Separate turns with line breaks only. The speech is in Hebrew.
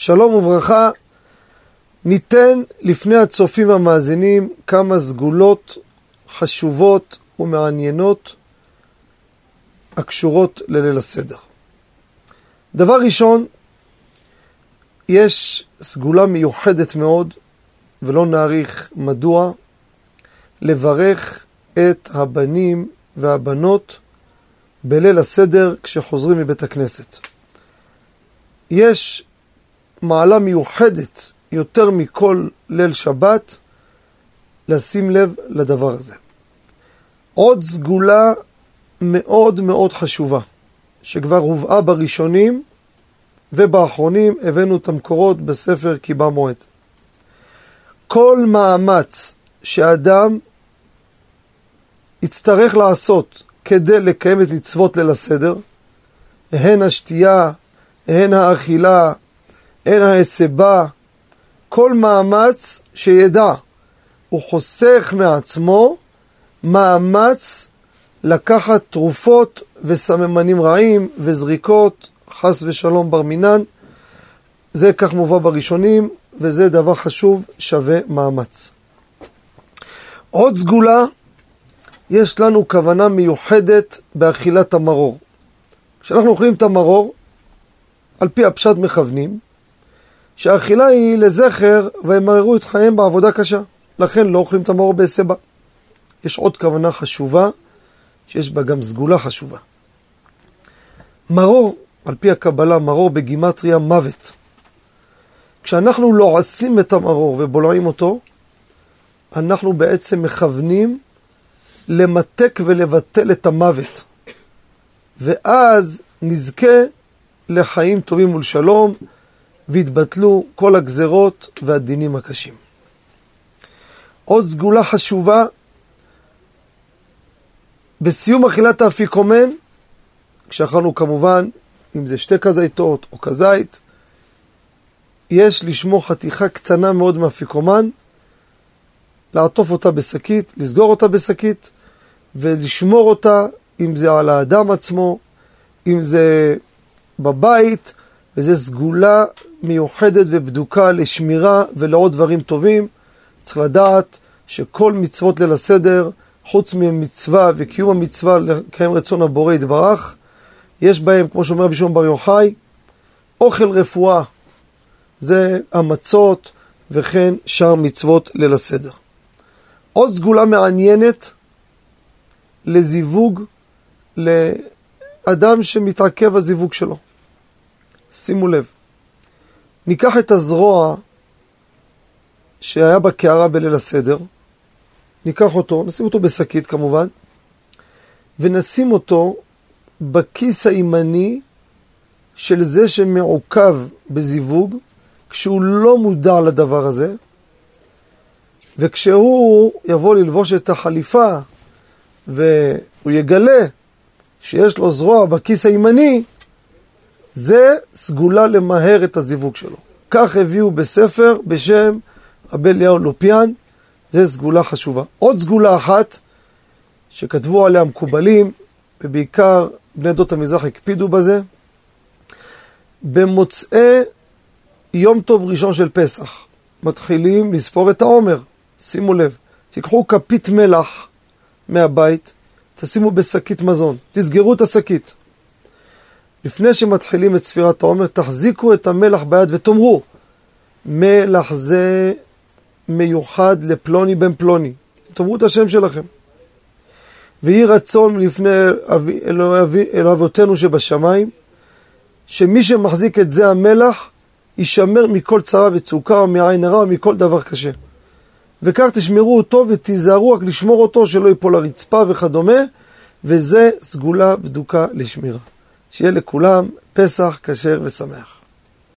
שלום וברכה, ניתן לפני הצופים והמאזינים כמה סגולות חשובות ומעניינות הקשורות לליל הסדר. דבר ראשון, יש סגולה מיוחדת מאוד, ולא נאריך מדוע, לברך את הבנים והבנות בליל הסדר כשחוזרים מבית הכנסת. יש מעלה מיוחדת יותר מכל ליל שבת לשים לב לדבר הזה. עוד סגולה מאוד מאוד חשובה, שכבר הובאה בראשונים ובאחרונים הבאנו את המקורות בספר קיבה מועד. כל מאמץ שאדם יצטרך לעשות כדי לקיים את מצוות ליל הסדר, הן השתייה, הן האכילה, הן ההסבה, כל מאמץ שידע, הוא חוסך מעצמו מאמץ לקחת תרופות וסממנים רעים וזריקות, חס ושלום בר מינן. זה כך מובא בראשונים, וזה דבר חשוב, שווה מאמץ. עוד סגולה, יש לנו כוונה מיוחדת באכילת המרור. כשאנחנו אוכלים את המרור, על פי הפשט מכוונים, שהאכילה היא לזכר וימררו את חייהם בעבודה קשה. לכן לא אוכלים את המרור בהסבה. יש עוד כוונה חשובה, שיש בה גם סגולה חשובה. מרור, על פי הקבלה, מרור בגימטריה מוות. כשאנחנו לועסים את המרור ובולעים אותו, אנחנו בעצם מכוונים למתק ולבטל את המוות. ואז נזכה לחיים טובים ולשלום, והתבטלו כל הגזרות והדינים הקשים. עוד סגולה חשובה, בסיום אכילת האפיקומן, כשאכלנו כמובן, אם זה שתי כזיתות או כזית, יש לשמור חתיכה קטנה מאוד מאפיקומן, לעטוף אותה בשקית, לסגור אותה בשקית, ולשמור אותה, אם זה על האדם עצמו, אם זה בבית, וזו סגולה מיוחדת ובדוקה לשמירה ולעוד דברים טובים. צריך לדעת שכל מצוות ליל הסדר, חוץ ממצווה וקיום המצווה לקיים רצון הבורא יתברך, יש בהם, כמו שאומר רבי שמעון בר יוחאי, אוכל רפואה, זה המצות וכן שאר מצוות ליל הסדר. עוד סגולה מעניינת לזיווג לאדם שמתעכב הזיווג שלו. שימו לב, ניקח את הזרוע שהיה בקערה בליל הסדר, ניקח אותו, נשים אותו בשקית כמובן, ונשים אותו בכיס הימני של זה שמעוכב בזיווג, כשהוא לא מודע לדבר הזה, וכשהוא יבוא ללבוש את החליפה והוא יגלה שיש לו זרוע בכיס הימני, זה סגולה למהר את הזיווג שלו. כך הביאו בספר בשם רבי אליהו לופיאן, זה סגולה חשובה. עוד סגולה אחת שכתבו עליה מקובלים, ובעיקר בני עדות המזרח הקפידו בזה, במוצאי יום טוב ראשון של פסח, מתחילים לספור את העומר. שימו לב, תיקחו כפית מלח מהבית, תשימו בשקית מזון, תסגרו את השקית. לפני שמתחילים את ספירת העומר, תחזיקו את המלח ביד ותאמרו, מלח זה מיוחד לפלוני בן פלוני. תאמרו את השם שלכם. ויהי רצון לפני אל אבותינו שבשמיים, שמי שמחזיק את זה המלח, יישמר מכל צרה וצוקה ומעין הרע ומכל דבר קשה. וכך תשמרו אותו ותיזהרו רק לשמור אותו שלא ייפול לרצפה וכדומה, וזה סגולה בדוקה לשמירה. שיהיה לכולם פסח כשר ושמח.